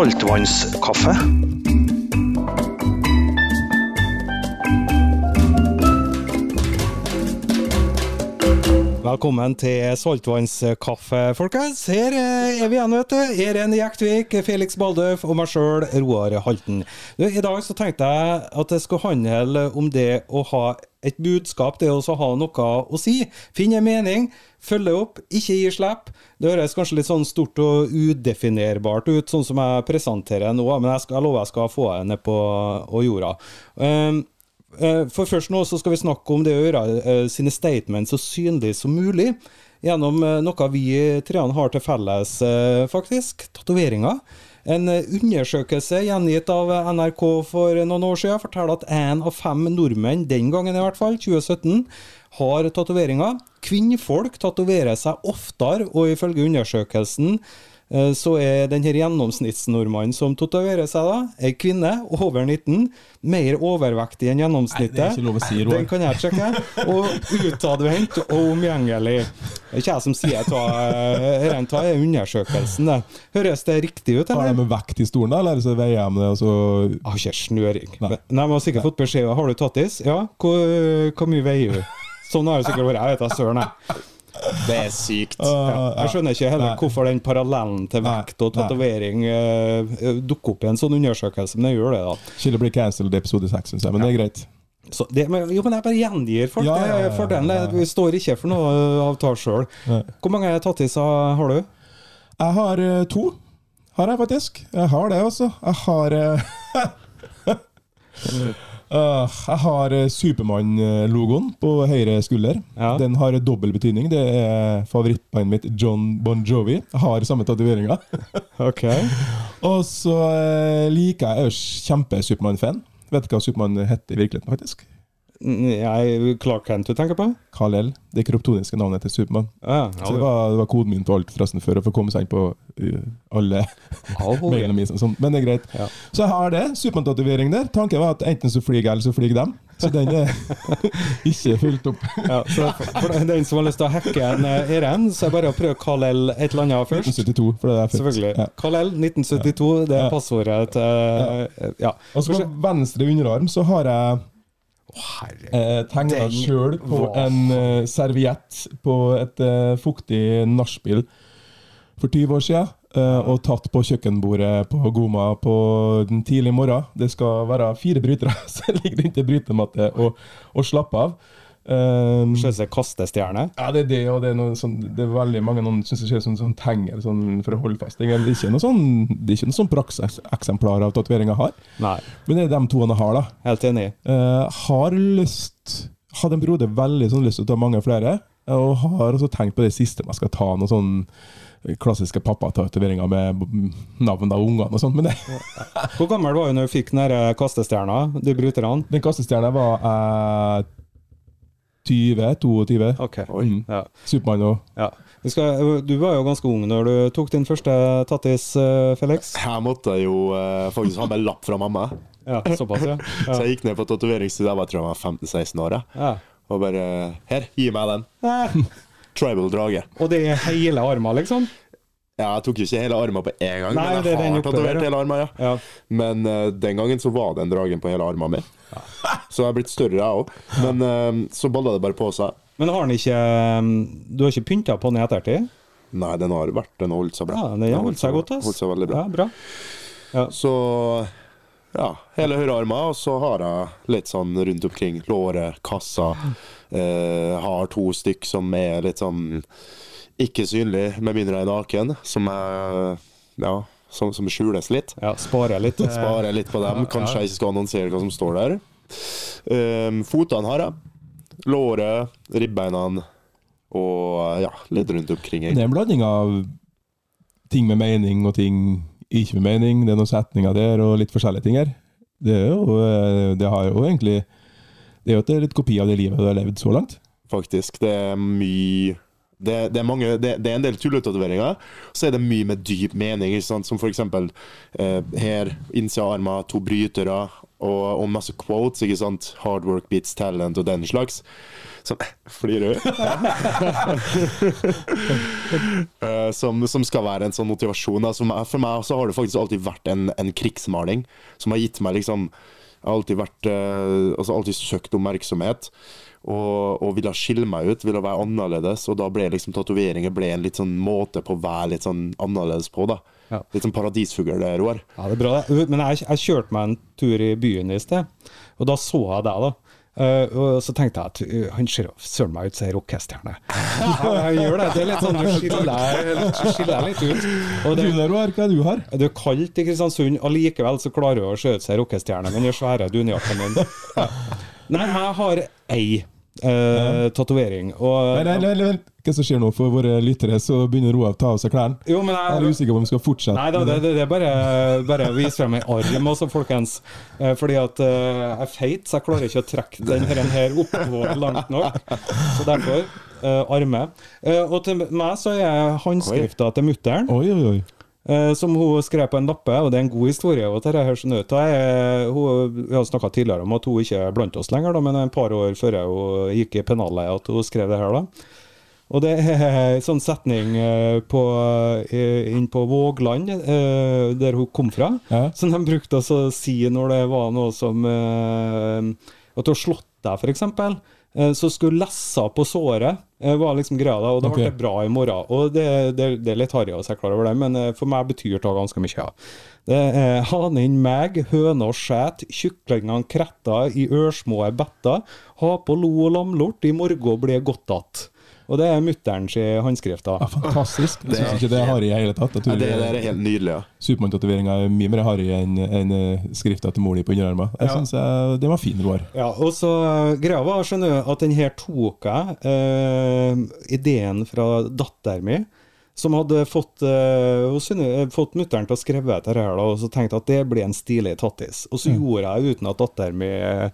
saltvannskaffe. Velkommen til saltvannskaffe, folkens. Her eh, er vi igjen, vet du. Eren Jektvik, Felix Baldøf og meg sjøl, Roar Halten. I dag så tenkte jeg at det skulle handle om det å ha et budskap, det å ha noe å si. Finne en mening, følge opp, ikke gi slipp. Det høres kanskje litt sånn stort og udefinerbart ut, sånn som jeg presenterer nå, men jeg, skal, jeg lover jeg skal få det ned på jorda. Um, for først nå så skal vi snakke om det å gjøre eh, sine statements så synlig som mulig. Gjennom eh, noe vi treene har til felles, faktisk. Tatoveringer. En undersøkelse gjengitt av NRK for noen år siden forteller at én av fem nordmenn, den gangen i hvert fall, 2017, har tatoveringer. Kvinnfolk tatoverer seg oftere, og ifølge undersøkelsen Eh, så er denne gjennomsnittsnordmannen som tatoverer seg, da, ei kvinne over 19, mer overvektig enn gjennomsnittet. Nei, det er ikke lov å si, Den kan jeg sjekke. Og utadvendt og omgjengelig. Det er ikke jeg som sier det, dette er undersøkelsen. det. Høres det riktig ut, eller? Har de vekt i stolen, da, eller så veier de det, og så Jeg har ikke snøring. Nei, de har sikkert fått beskjed Har du tattis? Ja. Hvor, hvor mye veier du? Sånn har det sikkert vært. Jeg vet da søren, jeg. Det er sykt. Ja, jeg skjønner ikke heller hvorfor den parallellen til vekt og tatovering uh, dukker opp i en sånn undersøkelse, men det gjør det, da. Skylder blir cancelled i episode seks, syns jeg, men det er greit. Det, men, jo, men jeg bare gjengir folk. Ja, ja, ja, Fordelen Vi står ikke for noe avtale sjøl. Hvor mange tattiser har du? Jeg har uh, to. Har jeg faktisk. Jeg har det, altså. Jeg har uh, Uh, jeg har eh, Supermann-logoen på høyre skulder. Ja. Den har dobbel betydning. Det er favorittbandet mitt, John Bon Jovi. Jeg har samme tatoveringa. okay. Og så uh, liker jeg Jeg kjempe-Supermann-fan. Vet du hva Supermann heter i virkeligheten, faktisk? Jeg, Clark Kent du tenker på? Kal-El. Det kryptoniske navnet til Supermann. Ja, så det var, det var, koden min på alt forresten før, å få komme seg inn på uh, alle mailene mine. Sånn. Men det er greit. Ja. Så jeg har det. Supermann-tatovering der. Tanken var at enten så flyr jeg, eller så flyr dem. Så den er ikke fulgt opp. ja, så for den som har lyst til å hacke en Eren, så er det bare å prøve Kal-El et eller annet først. 1972, for det er født. Selvfølgelig. Ja. Kal-El 1972, det er passordet til Ja. Og så på venstre underarm så har jeg eh, Tegna sjøl på en uh, serviett på et uh, fuktig nachspiel for 20 år siden. Uh, og tatt på kjøkkenbordet på Goma på den tidlige morgen. Det skal være fire brytere som ligger rundt ei brytematte og, og slapper av. Um, Slags kastestjerne? Ja, det er det, og det er, noe sånn, det er veldig mange noen syns det ser ut som sånn tenger sånn, for fast. Det er ikke noe sånn, det er ikke noe sånn prakseksemplar av tatoveringa har. Nei. Men det er de to han har, da. Helt enig. Uh, har lyst Hadde en broder veldig sånn lyst til å ta mange flere, og har også tenkt på det siste man skal ta noe sånn klassiske pappatatoveringer med navn av ungene og sånt. Men det Hvor gammel var du når du fikk den kastestjerna, Du bryterne? Den kastestjerna var eh, 20-22. Okay. Mm. Ja. Supermann òg. Ja. Du var jo ganske ung når du tok din første tattis, eh, Felix? Jeg måtte jo uh, faktisk ha med lapp fra mamma. Ja, såpass, ja. ja. Så jeg gikk ned på tatoveringsstudiet, jeg tror jeg var 15-16 år. Ja. Og bare Her, gi meg den. Tribal drage. Og det er hele armen, liksom? Ja, jeg tok jo ikke hele armen på én gang, Nei, men jeg har tatovert hele armen, ja. ja. Men uh, den gangen så var det en dragen på hele armen min. Ja. Så jeg har blitt større, jeg òg. Men uh, så balla det bare på seg. Men har den ikke um, Du har ikke pynta på den i ettertid? Nei, den har vært Den har holdt seg bra. Ja, den har holdt seg godt, ass. Holdt seg veldig bra. Ja, bra. Ja. Så ja, hele høyrearmen, og så har jeg litt sånn rundt omkring låret, kassa. Eh, har to stykk som er litt sånn ikke synlig med mindre jeg er naken, som er ja, som, som skjules litt. Ja, Sparer litt. Sparer litt på dem. Kanskje jeg ikke skal annonsere hva som står der. Um, fotene har jeg. Låret, ribbeina og ja, litt rundt omkring. Det er en blanding av ting med mening og ting ikke med mening. Det er noen setninger der og litt forskjellige ting her. Det, er jo, eh, det har jo egentlig Det er jo et litt kopi av det livet du har levd så langt. Faktisk. Det er mye det, det, er mange, det, det, er en del tulletatoveringer. Så er det mye med dyp mening, som eksempel eh, her, innsida av armen, to brytere. og, og masse quotes, ikke sant. Hard work beats talent og den slags. Som Flirer du? Eh, som, som skal være en sånn motivasjon. Altså, for meg så har det faktisk alltid vært en, en krigsmaling som har gitt meg liksom Jeg har alltid vært eh, Altså alltid søkt oppmerksomhet. Og, og ville skille meg ut, ville være annerledes. Og da ble liksom tatoveringer ble en litt sånn måte på å være litt sånn annerledes på. da Ja. Litt sånn paradisfugl, det, Roar. Ja, det er bra. Men jeg, jeg kjørte meg en tur i byen i sted, og da så jeg deg, da. Uh, og så tenkte jeg at uh, han ser søren meg ut som ei rockestjerne. ja, han gjør det. Det er litt sånn du skiller, deg litt ut. Og Du det, der, Roar, hva er det du har? det er kaldt i Kristiansund, allikevel så klarer du å se ut som ei rockestjerne med den svære dunjakken din. Nei, jeg har ei uh, tatovering, og Nei, nei, nei. Hva som skjer nå for våre lyttere? Så begynner Roar å ta av seg klærne. Jo, men Jeg er jeg, usikker på om vi skal fortsette. Nei da, det, det, det er bare, bare å vise frem en arm også, folkens. Eh, fordi at eh, jeg er feit, så jeg klarer ikke å trekke den her, her oppover langt nok. Så derfor eh, arme. Eh, og til meg så er håndskrifta til mutter'n, Oi, oi, oi. Eh, som hun skrev på en lappe, og det er en god historie. Og det her, sånn ut. Er, hun, vi har snakka tidligere om at hun ikke er blant oss lenger, da, men et par år før hun gikk i pennalet, at hun skrev det her. da. Og det er en sånn setning eh, på, eh, inn på Vågland, eh, der hun kom fra, Ja. som de brukte å si når det var noe som eh, At du har slått deg, f.eks. Eh, så skulle lessa på såret eh, var liksom greia, da, og da okay. ble det bra i morgen. Og det, det, det er litt harry å se klar over det, men eh, for meg betyr det ganske mye. Ja. Det er hanen meg, høna skjæt, kyklingene kretta i ørsmå better, ha på lo og lamlort, i morgen blir godt att. Og det er mutterens sin håndskrift. da. Ja, fantastisk. Jeg syns ikke det er harry i hele tatt. Tror det, det er helt nydelig. ja Supermann-tatoveringa er mye mer harry enn en, eh, skrifta til mor di på underarmen. Jeg Ja. synes jeg, Det var fin, Roar. Ja, og så eh, Greia var skjønner du, at den her tok jeg eh, ideen fra datteren min, som hadde fått, eh, fått mutter'n til å skrive dette her, da, og så tenkte at det blir en stilig tattis. Og så gjorde jeg uten at datteren min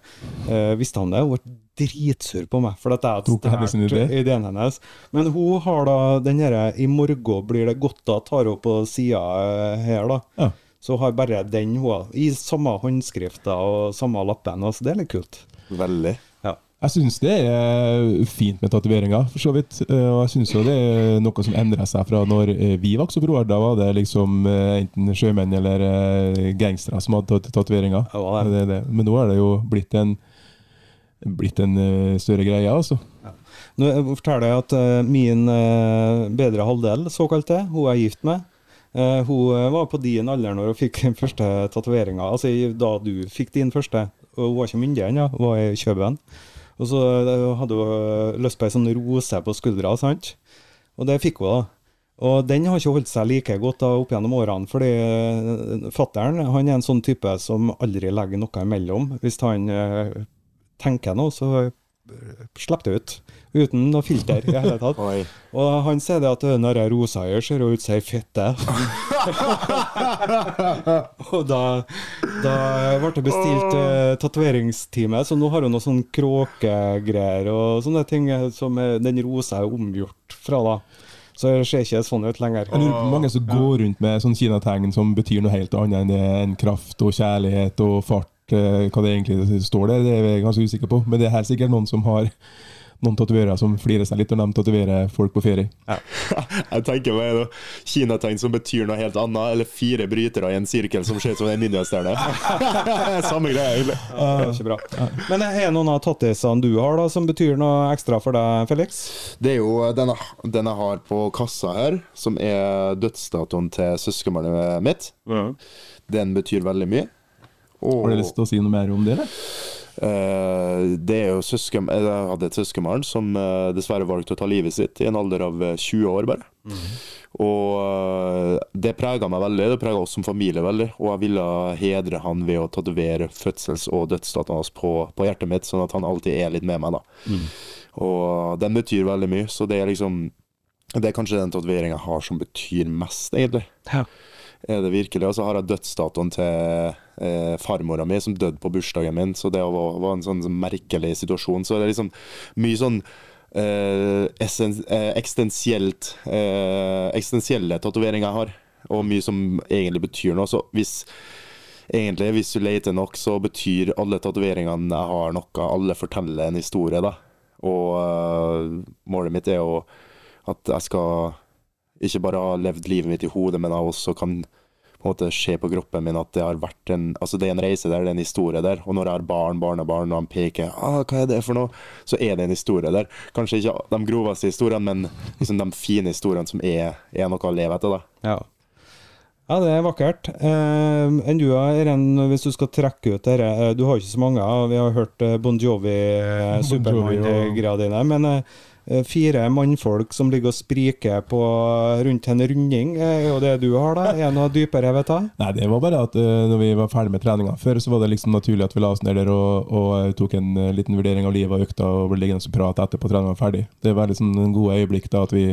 uh, visste om det. Hun ble dritsur på meg, for at jeg hadde idé? stjålet ideen hennes. Men hun har da den derre 'i morgen blir det godt', da tar hun på sida her, da. Ja. Så har bare den hun i samme håndskrifta og samme lappen, Altså, det er litt kult. Veldig. Ja. Jeg syns det er fint med tatoveringer, for så vidt. Eh, Og jeg syns det er noe som endrer seg fra når eh, vi vokste opp. Roar. Da var det liksom eh, enten sjømenn eller gangstere som hadde tat- tatoveringer. Ja, det det. Det. Men nå er det jo blitt en, blitt en større greie, altså. Nå forteller jeg at min bedre halvdel, såkalt det, hun er gift med, hun var på din alder når hun fikk den første tatoveringa. Altså da du fikk din første. Hun var ikke myndig ennå, hun var i København. Og så eh, hadde hun eh, lyst på ei sånn rose på skuldra, sant. Og det fikk hun, da. Og den har ikke holdt seg like godt da opp gjennom årene, fordi uh, fattern er en sånn type som aldri legger noe imellom. Hvis han eh, tenker noe, så eh, slipper det ut. Uten noe filter i hele tatt. Oi. Og han sier det at den der rosa her ser ut som ei fitte. og da, da ble det bestilt uh, tatoveringstime, så nå har hun noe sånn kråkegreier og sånne ting som eh, den rosa er omgjort fra, da. Så det ser ikke sånn ut lenger. Jeg lurer på hvor mange som går rundt med sånn kinategn som betyr noe helt annet enn kraft og kjærlighet og fart. Eh, Hva det egentlig står der, det er jeg ganske usikker på. Men det er helt sikkert noen som har noen tatoverere som flirer seg litt når de tatoverer folk på ferie. Jeg tenker meg noe kinategn som betyr noe helt annet, eller fire brytere i en sirkel som ser ut som en ninjastjerne. Samme greie, egentlig. Ja, det er ikke bra. Men er det noen av tattisene du har da, som betyr noe ekstra for deg, Felix? Det er jo den jeg, den jeg har på kassa her, som er dødsdatoen til søskenbarnet mitt. Den betyr veldig mye. Og Har du lyst til å si noe mer om det? eller? Uh, det er jo søsken, Jeg hadde et søskenbarn som uh, dessverre valgte å ta livet sitt i en alder av eh, 20 år, bare. Og eh, det prega meg veldig, det prega oss som familie veldig. Og jeg ville hedre han ved å tatovere fødsels- og dødsdatoen hans på, på hjertet mitt, sånn at han alltid er litt med meg. da. Og den betyr veldig mye, så det er liksom Det er kanskje den tatoveringa jeg har som betyr mest, egentlig. Ja. Er det virkelig? Og så har jeg dødsdatoen til eh, farmora mi, som døde på bursdagen min. Så det var, var en sånn, merkelig situasjon. Så det er liksom mye sånn eh, eh, eksistensielt eh, tatoveringer jeg har, og mye som egentlig betyr noe. Så hvis egentlig, hvis du leter nok, så betyr alle tatoveringene jeg har noe. Alle forteller en historie, da. Og uh, målet mitt er jo at jeg skal ikke bare har levd livet mitt i hodet, men jeg også kan på en måte se på kroppen min at det har vært en Altså det er en reise der, det er en historie der. Og når jeg har barn, barnebarn, og han peker ah, 'hva er det for noe', så er det en historie der. Kanskje ikke de groveste historiene, men liksom de fine historiene som er, er noe å leve etter, da. Ja. Ja, det er vakkert. Eh, enn du, Eren, hvis du skal trekke ut dette eh, Du har ikke så mange. Vi har hørt eh, Bon Jovi, eh, Bon Jovi, Supermann-greia dine. Men eh, fire mannfolk som ligger og spriker på rundt en runding, er jo det du har, da? Er det noe dypere, vet jeg? Nei, det var bare at uh, når vi var ferdig med treninga før, så var det liksom naturlig at vi la oss ned der og, og eh, tok en uh, liten vurdering av livet og økta og ble liggende og prate etterpå treninga var ferdig. Det var liksom en god øyeblikk da at vi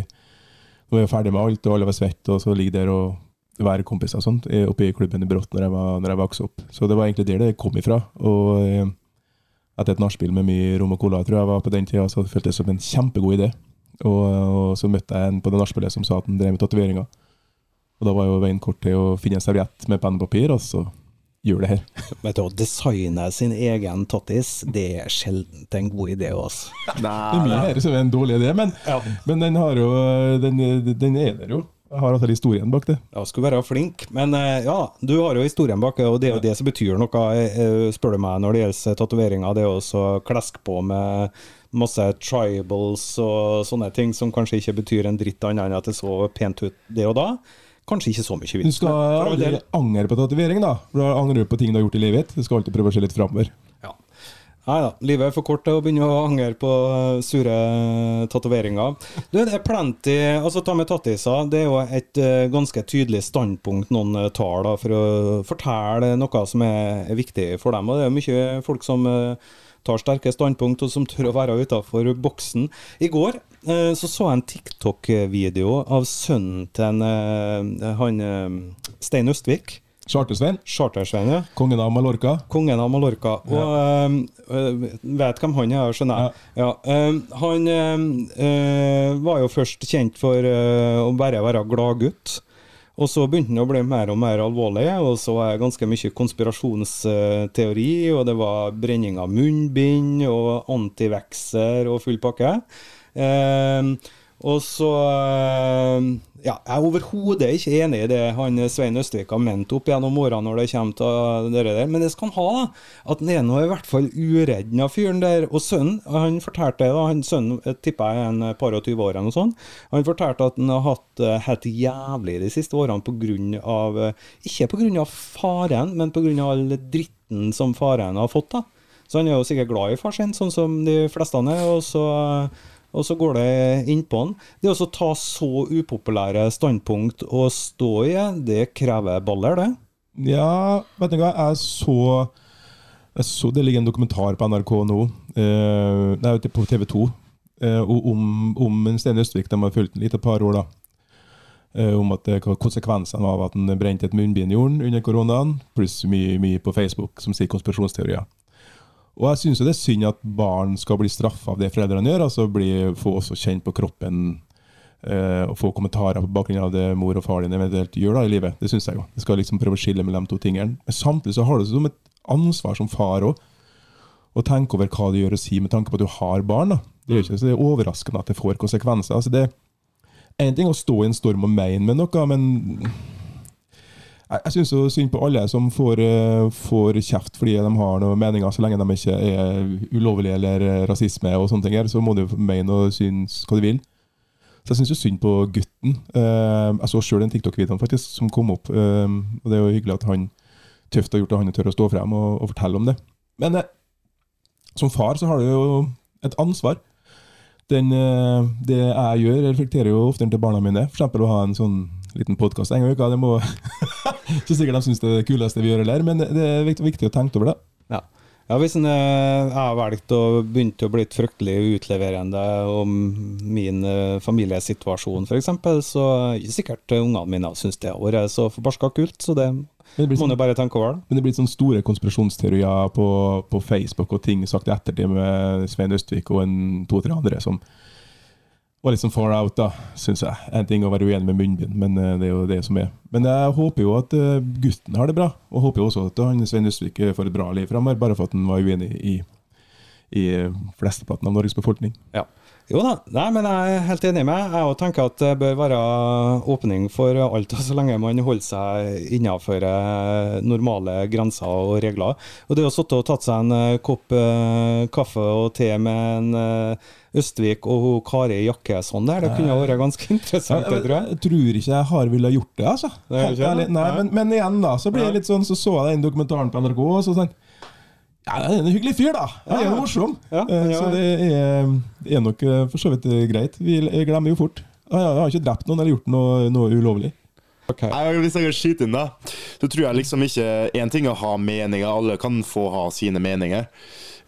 var er ferdig med alt, og alle var svette, og så ligger der og være kompiser og sånt, eh, oppe i klubben i Brått når jeg, var, når jeg vokste opp. Så det var egentlig der det kom ifra. Og eh, etter et nachspiel med mye rom og cola, tror jeg var på den tida, så føltes det som en kjempegod idé. Og, og så møtte jeg en på det nachspielet som sa at han drev med tatoveringer. Og da var jo veien kort til å finne en serviett med penn og papir, og så gjør det her. Vet du, Å designe sin egen tattis, det er sjelden en god idé. Altså. Det er mye her som er en dårlig idé, men, men den, har jo, den, den er der jo. Jeg har altså historien bak det. Ja, skulle være flink. Men eh, ja, du har jo historien bak, det, og det er jo det som betyr noe, eh, spør du meg, når det gjelder tatoveringer. Det er også klesk på med masse tribals og sånne ting som kanskje ikke betyr en dritt annet enn at det så pent ut det og da. Kanskje ikke så mye Du skal aldri angre på tatovering, da. For Da angrer du på ting du har gjort i livet ditt. Du skal alltid prøve å se litt framover. Nei da, livet er for kort til å begynne å angre på eh, sure tatoveringer. Du, det er plenty Altså, ta med tattiser. Det er jo et eh, ganske tydelig standpunkt noen eh, tar da, for å fortelle noe som er, viktig for dem. Og det er mye folk som tar sterke standpunkt, og som tør å være utafor boksen. I går eh, så så jeg en TikTok-video av sønnen til en, han Stein Østvik. Charter-Svein, Chartersveien, ja. kongen av Mallorca. Kongen av Mallorca. Og ja. øh, vet hvem han er, skjønner jeg. Ja. øhm, han øh, var jo først kjent for øh, å bare være gladgutt. Og så begynte han å bli mer og mer alvorlig, og så var det ganske mye konspirasjonsteori, og det var brenning av munnbind og antivekser og full pakke. Ehm, og så ehm, ja, Jeg er overhodet ikke enig i det han Svein Østvik har ment opp gjennom årene når det kommer til det der, men det skal han ha. da, At han er nå i hvert fall uredd av fyren der. Og sønnen, han fortalte da, han sønnen tippa jeg er en par og tyve år eller noe sånt, han fortalte at han har hatt det helt jævlig de siste årene på grunn av, ikke pga. faren, men pga. all dritten som faren har fått. da. Så han er jo sikkert glad i far sin, sånn som de fleste er. og så... Og så går det innpå han. Det å ta så upopulære standpunkt og stå i, det krever baller, det. Ja, vet du hva, jeg så, jeg så Det ligger en dokumentar på NRK nå, eh, nei, på TV 2, eh, om, om Sten Østvik. De har fulgt den litt et par år, da. Eh, om at det, konsekvensene av at han brente et munnbind i jorden under koronaen, pluss mye, mye på Facebook som sier konspirasjonsteorier. Og jeg syns det er synd at barn skal bli straffa av det foreldrene gjør, altså bli, få også kjent på kroppen eh, og få kommentarer på bakgrunn av det mor og far din eventuelt gjør da i livet. Det syns jeg jo. Det skal liksom prøve å skille mellom de to tingene. Men samtidig så har du som et ansvar som far òg, å tenke over hva du gjør og sier med tanke på at du har barn. da. Det er ikke så det er overraskende at det får konsekvenser. altså det en ting å stå i en storm og mene med noe, men jeg, syns synd på alle som får, eh, får kjeft fordi de har noen meninger, så lenge de ikke er ulovlige eller rasisme og sånne ting. her, Så må du jo mene og synes hva du vil. Så jeg syns synd på gutten. Eh, jeg så sjøl den TikTok-videoen faktisk som kom opp. eh, og det er jo hyggelig at han tøft har gjort at han tør å stå frem og, og fortelle om det. Men som far så har du jo et ansvar. Den, det jeg gjør, reflekterer jo ofte til barna mine. Eksempel å ha en sånn liten podkast en gang i uka. Det må Ikke sikkert de syns det er det kuleste vi gjør, heller, men det er viktig, viktig å tenke over det. Ja. Ja, Hvis en, eh, jeg har valgt å begynne å bli fryktelig utleverende om min eh, familiesituasjon f.eks., så er sikkert ungene mine syns det har vært så forbarska kult. Så det det blir må sånn, du bare tenke over. men det blir sånne store konspirasjonsteorier på, på Facebook og ting sagt i ettertid med Svein Østvik og en to-tre andre som var litt sånn far out, da, syns jeg. En ting å være uenig med munnbind, men eh, det er jo det som er. Men jeg håper jo at eh, gutten har det bra, og håper jo også at han Svein Østvik eh, får et bra liv fremover, bare for at han var uenig i, i flesteparten av Norges befolkning. Ja. Jo da, Nei, men jeg er helt enig med. Jeg også tenker at det bør være åpning for alt, så lenge man holder seg innenfor eh, normale grenser og regler. Og det å sitte og tatt seg en eh, kopp eh, kaffe og te med en Østvik og hun Kari Jakkesson der, det kunne vært ganske interessant, det, tror jeg. Jeg tror ikke jeg har villet gjort det, altså. Det Nei, men, men igjen, da, så blir det jeg litt sånn, så så jeg den dokumentaren på NRK, og så sånn Ja, det er en hyggelig fyr, da. Han er Ja. jo morsom. Ja, Eh, ja. Så det er, er nok eh, for så vidt eh, greit. Vi glemmer jo fort. Ah, Jeg har ikke drept noen eller gjort noe, noe ulovlig. Okay. Hvis jeg kan skyte inn, da, så tror jeg liksom ikke Én ting er å ha meninger, alle kan få ha sine meninger.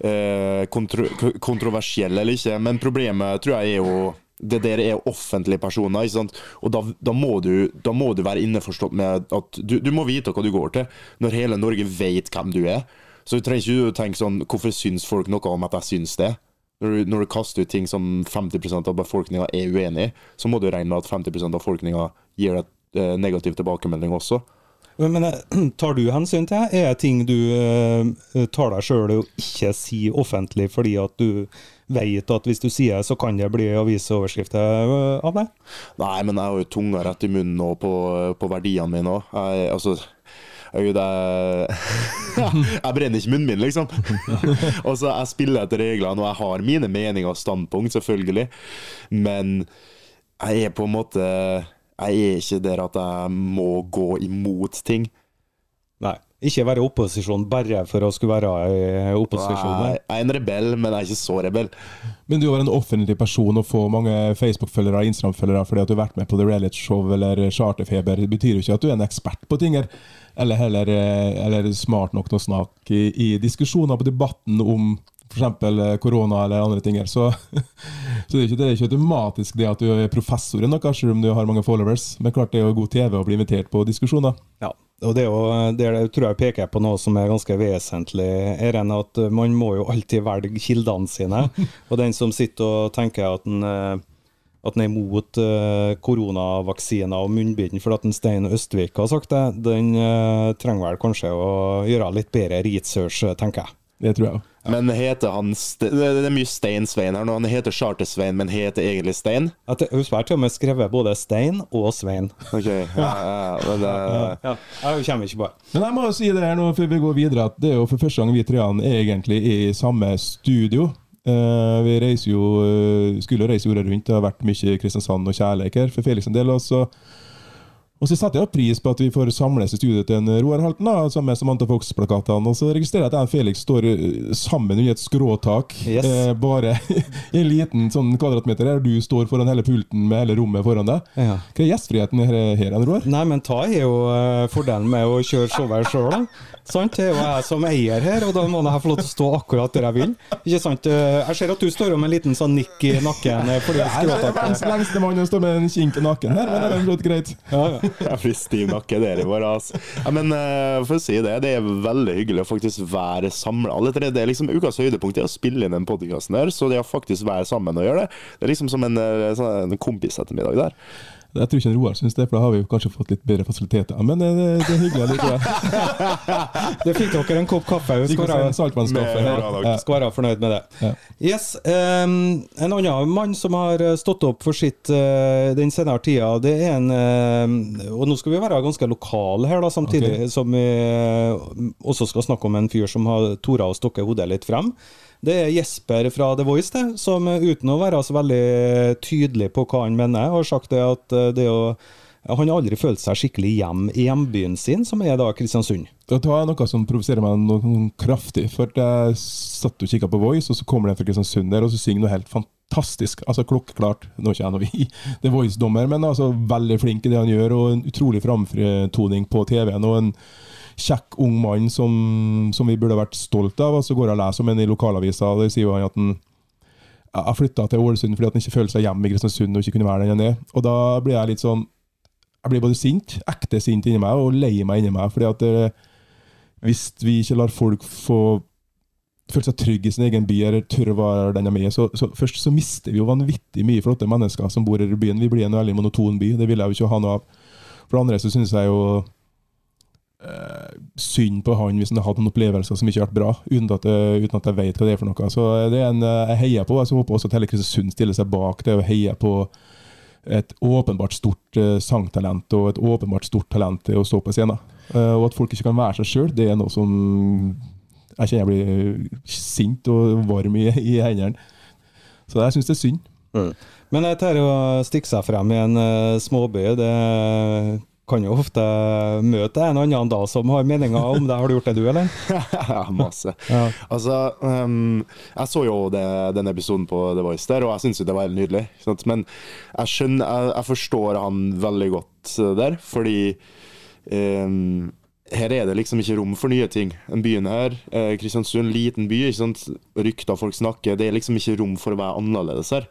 Eh, kontro kontroversielle eller ikke, men problemet tror jeg er jo det der er offentlige personer, ikke sant? og da, da, må du, da må du være innforstått med at du, du må vite hva du går til. Når hele Norge vet hvem du er. Så du trenger ikke tenke sånn Hvorfor syns folk noe om at jeg syns det? Når du, når du kaster ut ting som 50% av befolkninga er uenig i, så må du regne med at 50% av befolkninga gir deg eh, negativ tilbakemelding også. Men eh, tar du hensyn til det? Er det ting du eh, tar deg sjøl og ikke sier offentlig fordi at du vet at hvis du sier det, så kan det bli avisoverskrifter eh, av det? Nei, men jeg har jo tunga rett i munnen nå på, på verdiene mine òg. Altså jeg, jeg, jeg brenner ikke munnen min, liksom. og så jeg spiller etter reglene, og jeg har mine meninger og standpunkt, selvfølgelig. Men jeg er på en måte Jeg er ikke der at jeg må gå imot ting. Nei. Ikke være i opposisjon bare for å skulle være i opposisjon. Nei. jeg er en rebell, men jeg er ikke så rebell. Men du er en offentlig person og får mange Facebook-følgere og Instagram-følgere fordi at du har vært med på The Reality Show eller Charterfeber. Det betyr jo ikke at du er en ekspert på ting her. Eller heller eh, eller smart nok til å snakke i, i diskusjoner på debatten om f.eks. korona eller andre ting. her. Så, så det, er ikke, det er ikke automatisk det at du er professor i noe, kanskje om du har mange followers. Men klart det er jo god TV å bli invitert på diskusjoner. Ja, og det, er jo, det er- tror jeg peker på noe som er ganske vesentlig, Eren, at man må jo alltid velge kildene sine. Og den som sitter og tenker at den, eh, at den er imot eh, koronavaksiner og munnbind fordi at en Stein Østvik har sagt det, den eh, trenger vel kanskje å gjøre litt bedre research, tenker jeg. Det tror jeg. Men heter han Ste Det er mye Stein-Svein her nå. Han heter Charter-Svein, men heter egentlig Stein? At det- Husk har til og med skrevet både Stein og Svein. Ok, ja, ja, men det, Ja, jeg kommer ikke på det. Men jeg må si det her nå før vi går videre, at det er jo for første gang vi treene egentlig er i samme studio. Eh, vi reiser jo, eh, skulle reise jorda rundt, det har vært mye Kristiansand og kjærleik her for Felix en del. Og så, og så setter jeg pris på at vi får samles i studioet til en Roar Halten, da, sammen med Samantha Fox-plakatene. Og så registrerer jeg at jeg og Felix står eh, sammen under et skråtak, Yes. eh, bare i en liten sånn kvadratmeter her. Du står foran hele pulten med hele rommet foran deg. Ja. Hva er gjestfriheten her, her Roar? Nei, men ta er jo eh, fordelen med å kjøre showet sjøl, da. Sant? Det er jo jeg som eier her, og da må jeg få lov til å stå akkurat der jeg vil. Ikke sant? Eh, Jeg ser at du står med en liten sånn nikk i nakken eh, fordi Jeg er verdens lengste mann og står med en kink i nakken her, men det er flott greit. ja, ja. jeg blir stiv nakke der i vår, altså. Ja, men eh, for å si det, det er veldig hyggelig å faktisk være samla. Alle tre. Det er liksom ukas høydepunkt er å spille inn den podkasten der, så det å faktisk være sammen og gjøre det, det er liksom som en, sånn, en kompisettermiddag der. Jeg tror ikke Roar syns det, for da har vi kanskje fått litt bedre fasiliteter. Men det, det, det er hyggelig likevel. Det fikk dere en kopp kaffe. Vi Skal være, fornøyd med det. Ja. Yes, um, En annen mann som har eh, stått opp for sitt uh, den senere tida, det er en uh, Og nå skal vi være ganske lokale her, da, samtidig som vi uh, også skal snakke om en fyr som har tora å stokke hodet litt frem. Det er Jesper fra The Voice, det, som uten å være så veldig tydelig på hva han mener, har sagt det at eh, det å han har aldri følt seg skikkelig hjem i hjembyen sin, som er da Kristiansund. Tar jeg noe som provoserer meg noe kraftig. For jeg satt og kikka på Voice, og så kommer det en fra Kristiansund der, og så synger noe helt fantastisk. Altså klokkeklart. Nå er ikke jeg noe i The Voice-dommer, men altså veldig flink i det han gjør, og en utrolig framtoning på TV-en. og en kjekk ung mann som, som vi burde vært stolt av. Og så går jeg og leser om ham i lokalavisa, og der sier han at han har flytta til Ålesund fordi at han ikke føler seg hjemme i Kristiansund og ikke kunne være den han er. Og da blir jeg litt sånn Jeg blir både sint, ekte sint inni meg, og lei meg inni meg. fordi at eh, hvis vi ikke lar folk få føle seg trygge i sin egen by eller tørre å være den de er. Så, så først så mister vi jo vanvittig mye flotte mennesker som bor i byen. Vi blir en veldig monoton by. Det vil jeg jo ikke ha noe av. For det andre så synes jeg jo eh, synd på han hvis han hatt noen opplevelser som ikke har vært bra, uten at, jeg, uten at jeg vet hva det er for noe. Så det er en eh, jeg heier på. Jeg håper også at hele Kristiansund stiller seg bak det og heier på et åpenbart stort uh, sangtalent og et åpenbart stort talent til å stå på scenen. Uh, og at folk ikke kan være seg sjøl, det er noe som jeg kjenner jeg blir sint og varm i, i hendene. Så jeg syns det er synd. Mm. Men tar å stikke seg frem i en uh, småby, det kan jo ofte møte en annen da som har meninger om det. Har du gjort det, du, eller? ja, masse. Ja. Altså, um, jeg så jo det, den episoden på The Voice der, og jeg syns det var helt nydelig. Sant? Men jeg skjønner, jeg, jeg, forstår han veldig godt der, fordi um, her er det liksom ikke rom for nye ting. Den byen her, eh, Kristiansund, liten by, ikke sant? rykter folk snakker, det er liksom ikke rom for å være annerledes her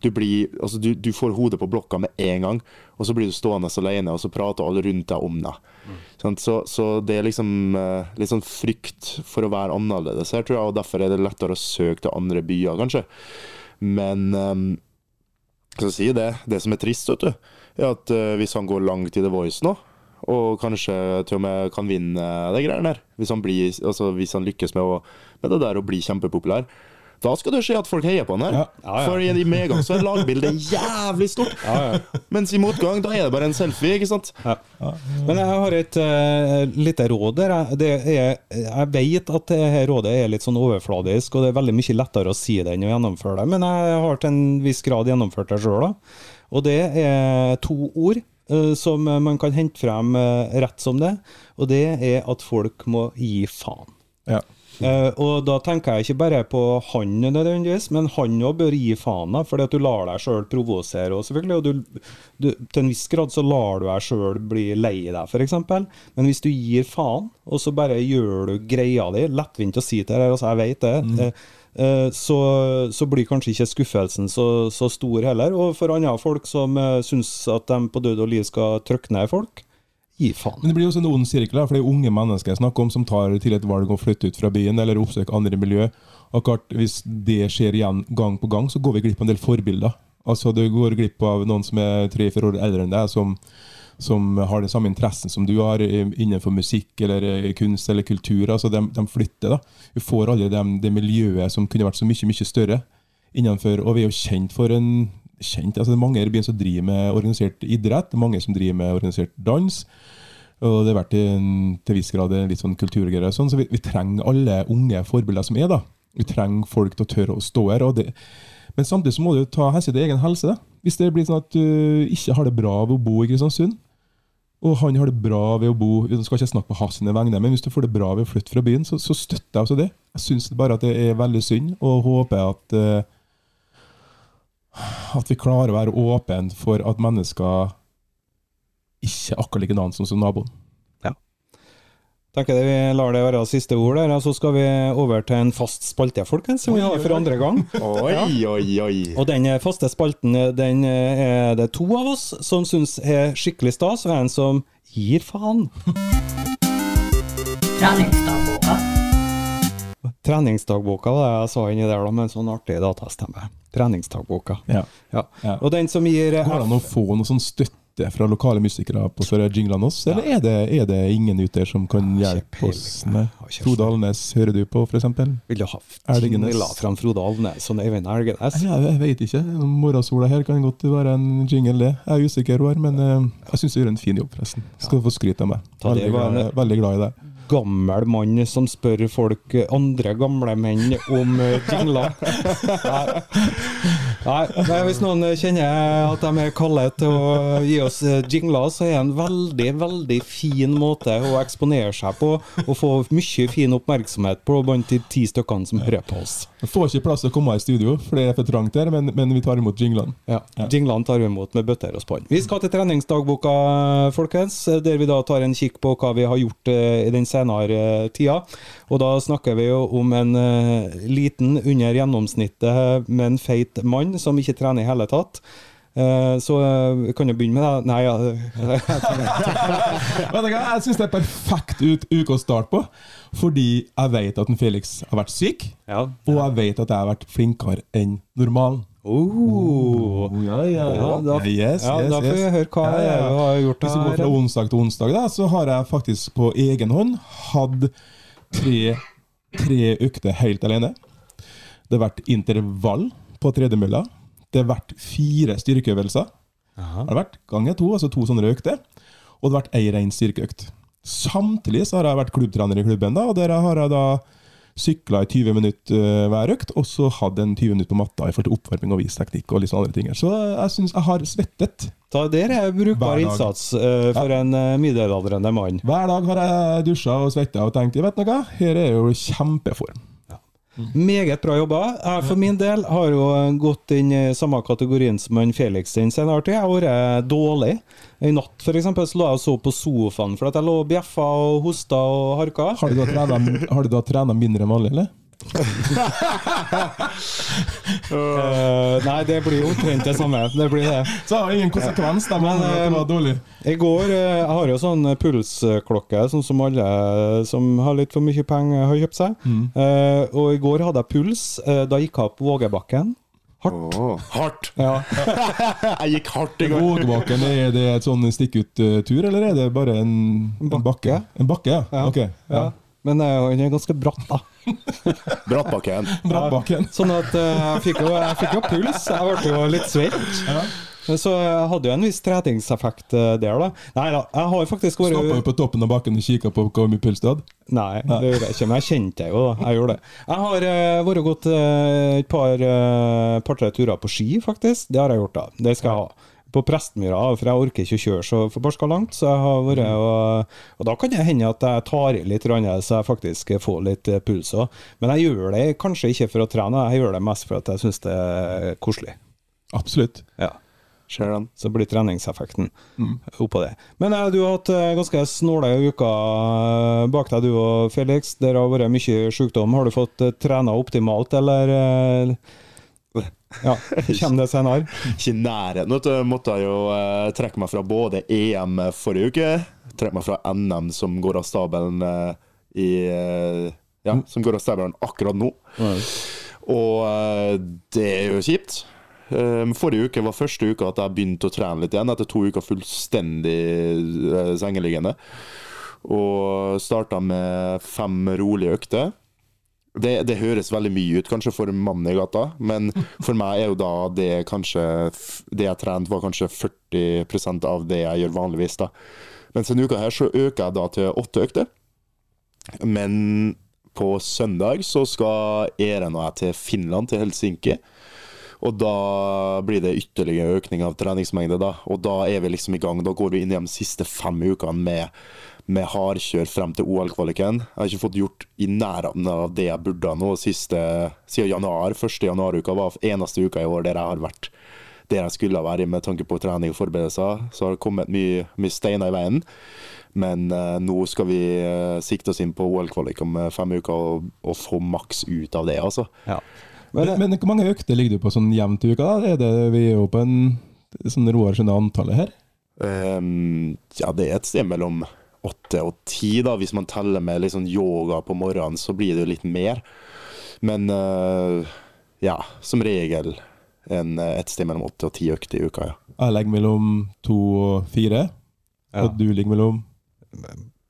du, blir, altså du, du, får hodet på blokka med en gang, og så blir du stående alene, og så prater alle rundt deg om deg. Mm. Så, så, det er liksom uh, litt sånn frykt for å være annerledes her, tror jeg, og derfor er det lettere å søke til andre byer, kanskje. Men um, skal si det, det som er trist, vet du, er at uh, hvis han går langt i The Voice nå, og kanskje til og med kan vinne de greiene der, hvis han, blir, altså hvis han lykkes med, å, med det der å bli kjempepopulær, da skal du se at folk heier på han her. Ja. Ja, ja. For i medgang så er lagbildet jævlig stort. Mens i motgang, da er det bare en selfie, ikke sant? Men jeg har et uh, lite råd der. Er, jeg vet at dette rådet er litt sånn overfladisk, og det er veldig mye lettere å si det enn å gjennomføre det. Men jeg har til en viss grad gjennomført det sjøl, Og det er to ord uh, som man kan hente frem uh, rett som det, og det er at folk må gi faen. Ja. Uh, og da tenker jeg ikke bare på han nødvendigvis, men han òg bør gi faen, fordi at du lar deg sjøl provosere. Og selvfølgelig, og du, du, til en viss grad så lar du deg sjøl bli lei deg, f.eks. Men hvis du gir faen, og så bare gjør du greia di, lettvint å si til deg, altså jeg vet det, mm. uh, så, så, blir kanskje ikke skuffelsen så, så, stor heller. Og for andre folk som uh, syns at de på død og liv skal trykke ned folk, Gi faen. Men det blir også en ond sirkel, for det er unge mennesker jeg snakker om som tar til et valg å flytte ut fra byen eller oppsøke andre miljø. Akkurat Hvis det skjer igjen gang på gang, så går vi glipp av en del forbilder. Altså Du går glipp av noen som er tre-fire år eldre enn deg, som, som, har den samme interessen som du har innenfor musikk eller eh, kunst eller kultur. altså De, de flytter. da. Vi får aldri det miljøet som kunne vært så mye mye større innenfor, og vi er jo kjent for en kjent. Altså, det er mange i byen som driver med organisert idrett, mange som driver med organisert dans. Og det har vært til, viss grad litt sånn kulturgreier. Sånn, så vi, vi, trenger alle unge forbilder som er. da. Vi trenger folk til å tørre å stå her. Det, men samtidig så må du ta hensyn til egen helse. Hvis det blir sånn at du ikke har det bra ved å bo i Kristiansund, og han har det bra ved å bo Vi skal ikke snakke på hans vegne, men hvis du får det bra ved å flytte fra byen, så, så støtter jeg også det. Jeg syns bare at det er veldig synd, og håper at uh, at vi klarer å være åpne for at mennesker ikke akkurat likedan som, som naboen. Ja. Tenker Vi lar det være siste ord der, og så skal vi over til en fast spalte, folkens, som vi har for andre gang. oi, oi, oi. Og den faste spalten den er det to av oss som syns er skikkelig stas, og en som gir faen. Treningsdagboka. Treningsdagboka var det jeg sa inni der, da, med en sånn artig datastemme treningsdagboka. Ja. Ja. ja. Og den som gir Går det an å få noe sånn støtte fra lokale musikere på jinglene oss, eller er det, er det, ingen ute der som kan hjelpe oss Frode Alnes hører du på, f.eks.? Vil du ha jingler fram Frode Alnes og Øyvind Elgenes? Ja, jeg vet ikke. Morgensola her kan godt være en jingle, det. Jeg er usikker, men uh, jeg syns du gjør en fin jobb, forresten. Skal du få skryt av meg. Veldig, veldig glad i det gammel mann som spør folk, andre gamle menn, om eh, jingler. Nei, hvis noen kjenner at de er kalde til å gi oss eh, jingler, så er det en veldig, veldig fin måte å eksponere seg på, og få mye fin oppmerksomhet på blant de ti stykkene som hører på oss. Jeg får ikke plass til å komme i studio, for det er for trangt her, men, men vi tar imot jinglene. Ja, jinglene tar vi imot med bøtter og spann. Vi skal til treningsdagboka, folkens, der vi da tar en kikk på hva vi har gjort eh, i den senere tida. Og da snakker vi jo om en liten, under gjennomsnittet, men feit mann som ikke trener i hele tatt. Eh, så eh, vi kan jo begynne med det. Nei, ja. Vet du hva, Jeg syns det er perfekt ut, uke å starte på, fordi jeg vet at en Felix har vært syk, ja. og jeg vet at jeg har vært flinkere enn normalen. Oh. ja, ja, Ja, da, yes, ja, yes, da får vi yes. høre hva Ja, ja, ja. jeg har gjort. Hvis vi går fra onsdag til onsdag, da, så har jeg faktisk på egen hånd hatt tre, tre økter helt alene. Det har vært intervall på tredemølla. Det har vært fire styrkeøvelser. Aha. Det har vært ganger to, altså to sånne økter. Og det har vært ei rein styrkeøkt. Samtidig så har jeg vært klubbtrener i klubben, da, og der har jeg da sykla i 20 minutter eh, hver økt, og så hadde en 20 minutter på matta i forhold til oppvarming og visteknikk og litt sånne andre ting. Så jeg syns jeg har svettet. Da, der er brukbar innsats uh, for en uh, middelaldrende mann. Hver dag har jeg dusja og svetta og tenkt vet du noe, her er jo kjempeform. Meget bra jobba. Jeg for min del har jo gått inn i samme kategorien som han Felix den senere tid. Jeg har vært dårlig. I natt for eksempel, så lå jeg og så på sofaen for jeg lå og bjeffa og hosta og harka. Har du da trena mindre enn vanlig, eller? Eh, nei, det blir jo omtrent det samme. Det blir det. Så det har ingen konsekvens, da, men Men, det var dårlig. I går eh, Jeg har jo sånn pulsklokke, sånn som alle som har litt for mye penger, har kjøpt seg. Eh, og i går hadde jeg puls. Eh, da gikk jeg opp Vågebakken. Hardt. Oh. hardt! Ja. Jeg gikk hardt i går. Vågbakken, er det et sånn stikk-ut-tur, eller er det bare en, en Bakke. bakke? En bakke, ja. Ja. Ok. Ja. Men eh, den er ganske bratt, da. Brattbakken. Brattbakken. Sånn at eh, jeg, fikk jo, jeg fikk jo puls. Jeg ble jo litt svett. Ja. Så jeg hadde jo en viss treningseffekt eh, der, da. Nei da, jeg har faktisk vært Stoppa jo på toppen av bakken og kikka på hvor mye puls du hadde. Nei, det gjorde jeg ikke, men jeg kjente det jo. da. Jeg gjorde det. Jeg har uh, vært gått uh, et par uh, par-tre turer på ski, faktisk. Det har jeg gjort, da. Det skal jeg ha. På Prestmyra, for jeg orker ikke å kjøre så forbarska langt. Så jeg har vært og, og da kan det hende at jeg tar i litt, så jeg faktisk får litt eh, puls òg. Men jeg gjør det kanskje ikke for å trene, jeg gjør det mest for at jeg syns det er koselig. Absolutt. Ja. Så blir treningseffekten oppå det. Men eh, du har hatt eh, ganske snåle uker eh, bak deg, du og Felix. Det har vært mye sykdom. Har du fått trena optimalt, eller eh, Ja, kommer det senere? Ikke i nærheten. Måtte jeg jo uh, trekke meg fra både EM forrige uke, trekke meg fra NM som går av stabelen uh, i uh, Ja, som går av stabelen akkurat nå. Og eh, det er jo kjipt. Forrige uke var første uka at jeg begynte å trene litt igjen, etter to uker fullstendig sengeliggende. Og starta med fem rolige økter. Det, det høres veldig mye ut, kanskje for mannen i gata, men for meg er jo da det kanskje Det jeg trente, var kanskje 40% av det jeg gjør vanligvis, da. Mens denne uka her så øker jeg da til åtte økter. Men på søndag så skal Eren og jeg til Finland, til Helsinki. Og da blir det ytterligere økning av treningsmengde, da. Og da er vi liksom i gang. Da går vi inn i de siste fem ukene med, med hardkjør frem til OL-kvaliken. Jeg har ikke fått gjort i nærheten av det jeg burde nå siste, siden januar. Første januaruka var eneste uka i år der jeg har vært der jeg skulle være med tanke på trening og forberedelser. Så har det kommet mye, mye steiner i veien. Men eh, nå skal vi eh, sikte oss inn på OL-kvalik om eh, fem uker og, og få maks ut av det, altså. Ja. Men, men hvor mange økter ligger du på sånn jevnt i uka? da? Er det, vi er jo på en sånn Roar skjønner antallet her. Um, ja, det er et sted mellom åtte og ti, da. Hvis man teller med litt sånn yoga på morgenen, så blir det jo litt mer. Men uh, ja, som regel en, et sted mellom åtte og ti økter i uka, ja. Jeg legger mellom to og fire, Ja. og du ligger mellom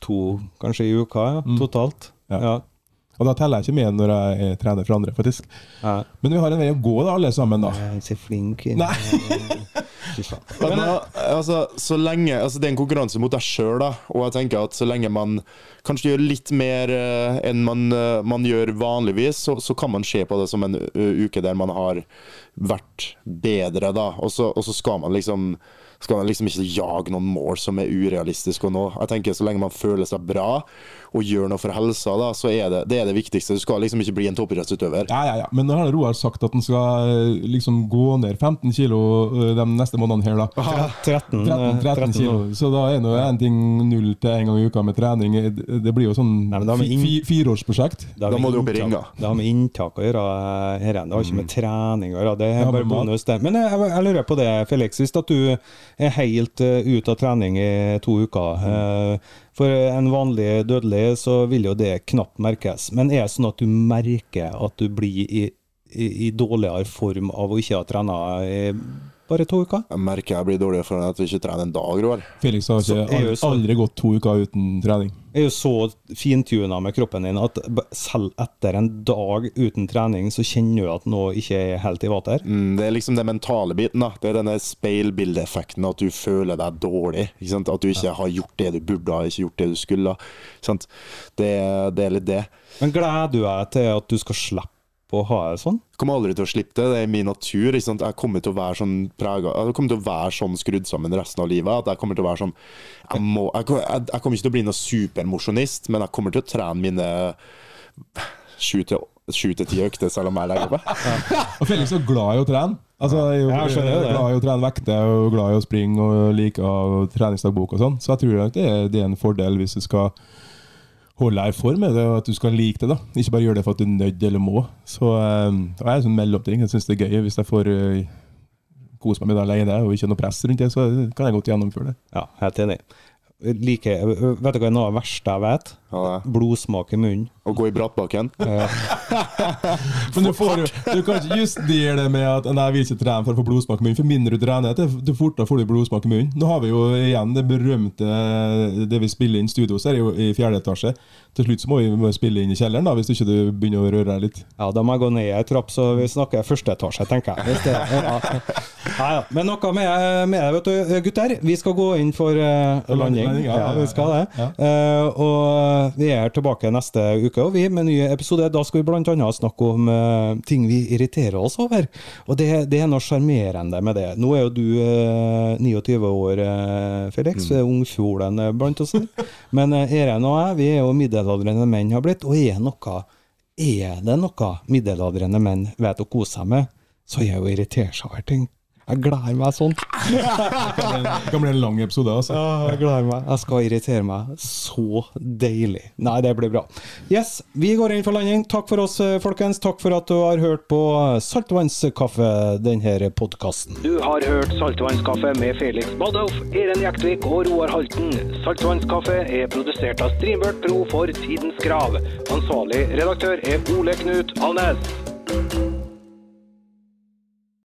To kanskje i uka, ja. Mm. Totalt. Ja. Ja. Og da teller jeg ikke med når jeg er trener for andre, faktisk. Ja. Men vi har en vei å gå, da, alle sammen, da. Jeg er ikke flink. Nei. Fy faen. Men da, altså, så lenge, altså, det er en konkurranse mot deg sjøl, og jeg tenker at så lenge man kanskje gjør litt mer uh, enn man, uh, man gjør vanligvis, så, så kan man se på det som en uh, uke der man har vært bedre, da. Og så, og så skal man liksom skal man liksom ikke jage noen mål som er urealistiske å nå. Jeg tenker Så lenge man føler seg bra og gjør noe for helsa, da, så er det det er det viktigste. Du skal liksom ikke bli en toppidrettsutøver. Ja, ja, ja. Men nå har Roar sagt at han skal eh, liksom gå ned 15 kilo eh, de neste månedene her, da. 13, 13, 13 kilo. Så da er nå en ting null til en gang i uka med trening. Det det blir jo sånn Nei, inn- fi- fireårsprosjekt. Da, Da må du opp i ringa. Det har med inntak å gjøre. eh, Her, det har ikke med trening å gjøre. Det er Ja, bare men bonus, det. Men jeg, jeg lurer på det, Felix. Hvis at du er helt eh, ute av trening i to uker eh, For en vanlig dødelig så vil jo det knapt merkes. Men er det sånn at du merker at du blir i, i, i dårligere form av å ikke ha trena i bare to uker? Jeg merker jeg blir dårligere for at vi ikke trener en dag, Roar. Felix har ikke aldri, så- aldri gått to uker uten trening. er jo så fintuna med kroppen din at selv etter en dag uten trening, så kjenner du at noe ikke er helt i vater. Mm, det er liksom den mentale biten. da Det er denne speilbildeeffekten, at du føler deg dårlig. Ikke sant? At du ikke har gjort det du burde har ikke gjort det du skulle? Det, det er litt det. Men gleder du deg til at du skal slippe å ha det sånn? Jeg kommer aldri til å slippe det. Det er min natur. Ikke sant? Jeg kommer til å være sånn prega Jeg kommer til å være sånn skrudd sammen resten av livet. At jeg kommer til å være sånn Jeg, må, jeg, jeg, jeg kommer ikke til å bli noen supermosjonist, men jeg kommer til å trene mine sju til ti økter, selv om jeg legger på. Og Felix er glad i å trene. Altså, jeg jo, jeg skjønner jo det. glad i å trene vekter og glad i å springe og liker treningsdagbok og sånn. Så jeg tror at det det er en fordel hvis du skal holde deg i form, er det at du skal like det. da Ikke bare gjøre det for at du er nødt eller må. Så eh, jeg er sånn mellomting. Jeg syns det er gøy hvis jeg får eh, kose meg med det alene og ikke noe press rundt det, så kan jeg godt gjennomføre det. Ja, helt enig. Like, vet du hva er noe av det verste jeg vet? Ja. Blodsmak i munnen. Og gå i brattbakken. Men du, får, du kan ikke justere det med at Nei, jeg vil ikke trene for å få blodsmak i munnen. For mindre du trener, det, det fortere får du blodsmak i munnen. Nå har vi jo igjen det berømte Det vi spiller inn i studio, så er jo i fjerde etasje. Til slutt så må vi spille inn i kjelleren, da, hvis ikke du begynner å røre deg litt. Ja, da må jeg gå ned ei trapp, så vi snakker første etasje, tenker jeg. Hvis det, ja. Ja, ja. Men noe med, med det, vet du, gutter. Vi skal gå inn for uh, landing. Landing, ja, Ja, ja, vi skal det. ja. Eh, og vi er tilbake neste uke, og vi med ny episode. Da skal vi bl.a. snakke om uh, ting vi irriterer oss over. Og det, det er noe sjarmerende med det. Nå er jo du uh, 29 år, eh, Felix. Mm. Ungfjolen eh, blant oss. Men eh, Eren og jeg, vi er jo middelaldrende menn har blitt, og er noe er det noe middelaldrende menn vet å kose seg med, så er det å irritere seg over ting. Jeg gleder meg sånn. Det kan bli- det kan bli en lang episode, altså. Ja, jeg gleder meg. Jeg skal irritere meg så deilig. Nei, det blir bra. Yes, vi går inn for landing. Takk for oss, eh, folkens. Takk for at du har hørt på Saltvannskaffe, denne podkasten. Du har hørt Saltvannskaffe med Felix Badolf, Eren Jektvik og Roar Halten. Saltvannskaffe er produsert av Streambert Pro for Tidens Grav. Ansvarlig redaktør er Ole Knut Alnes.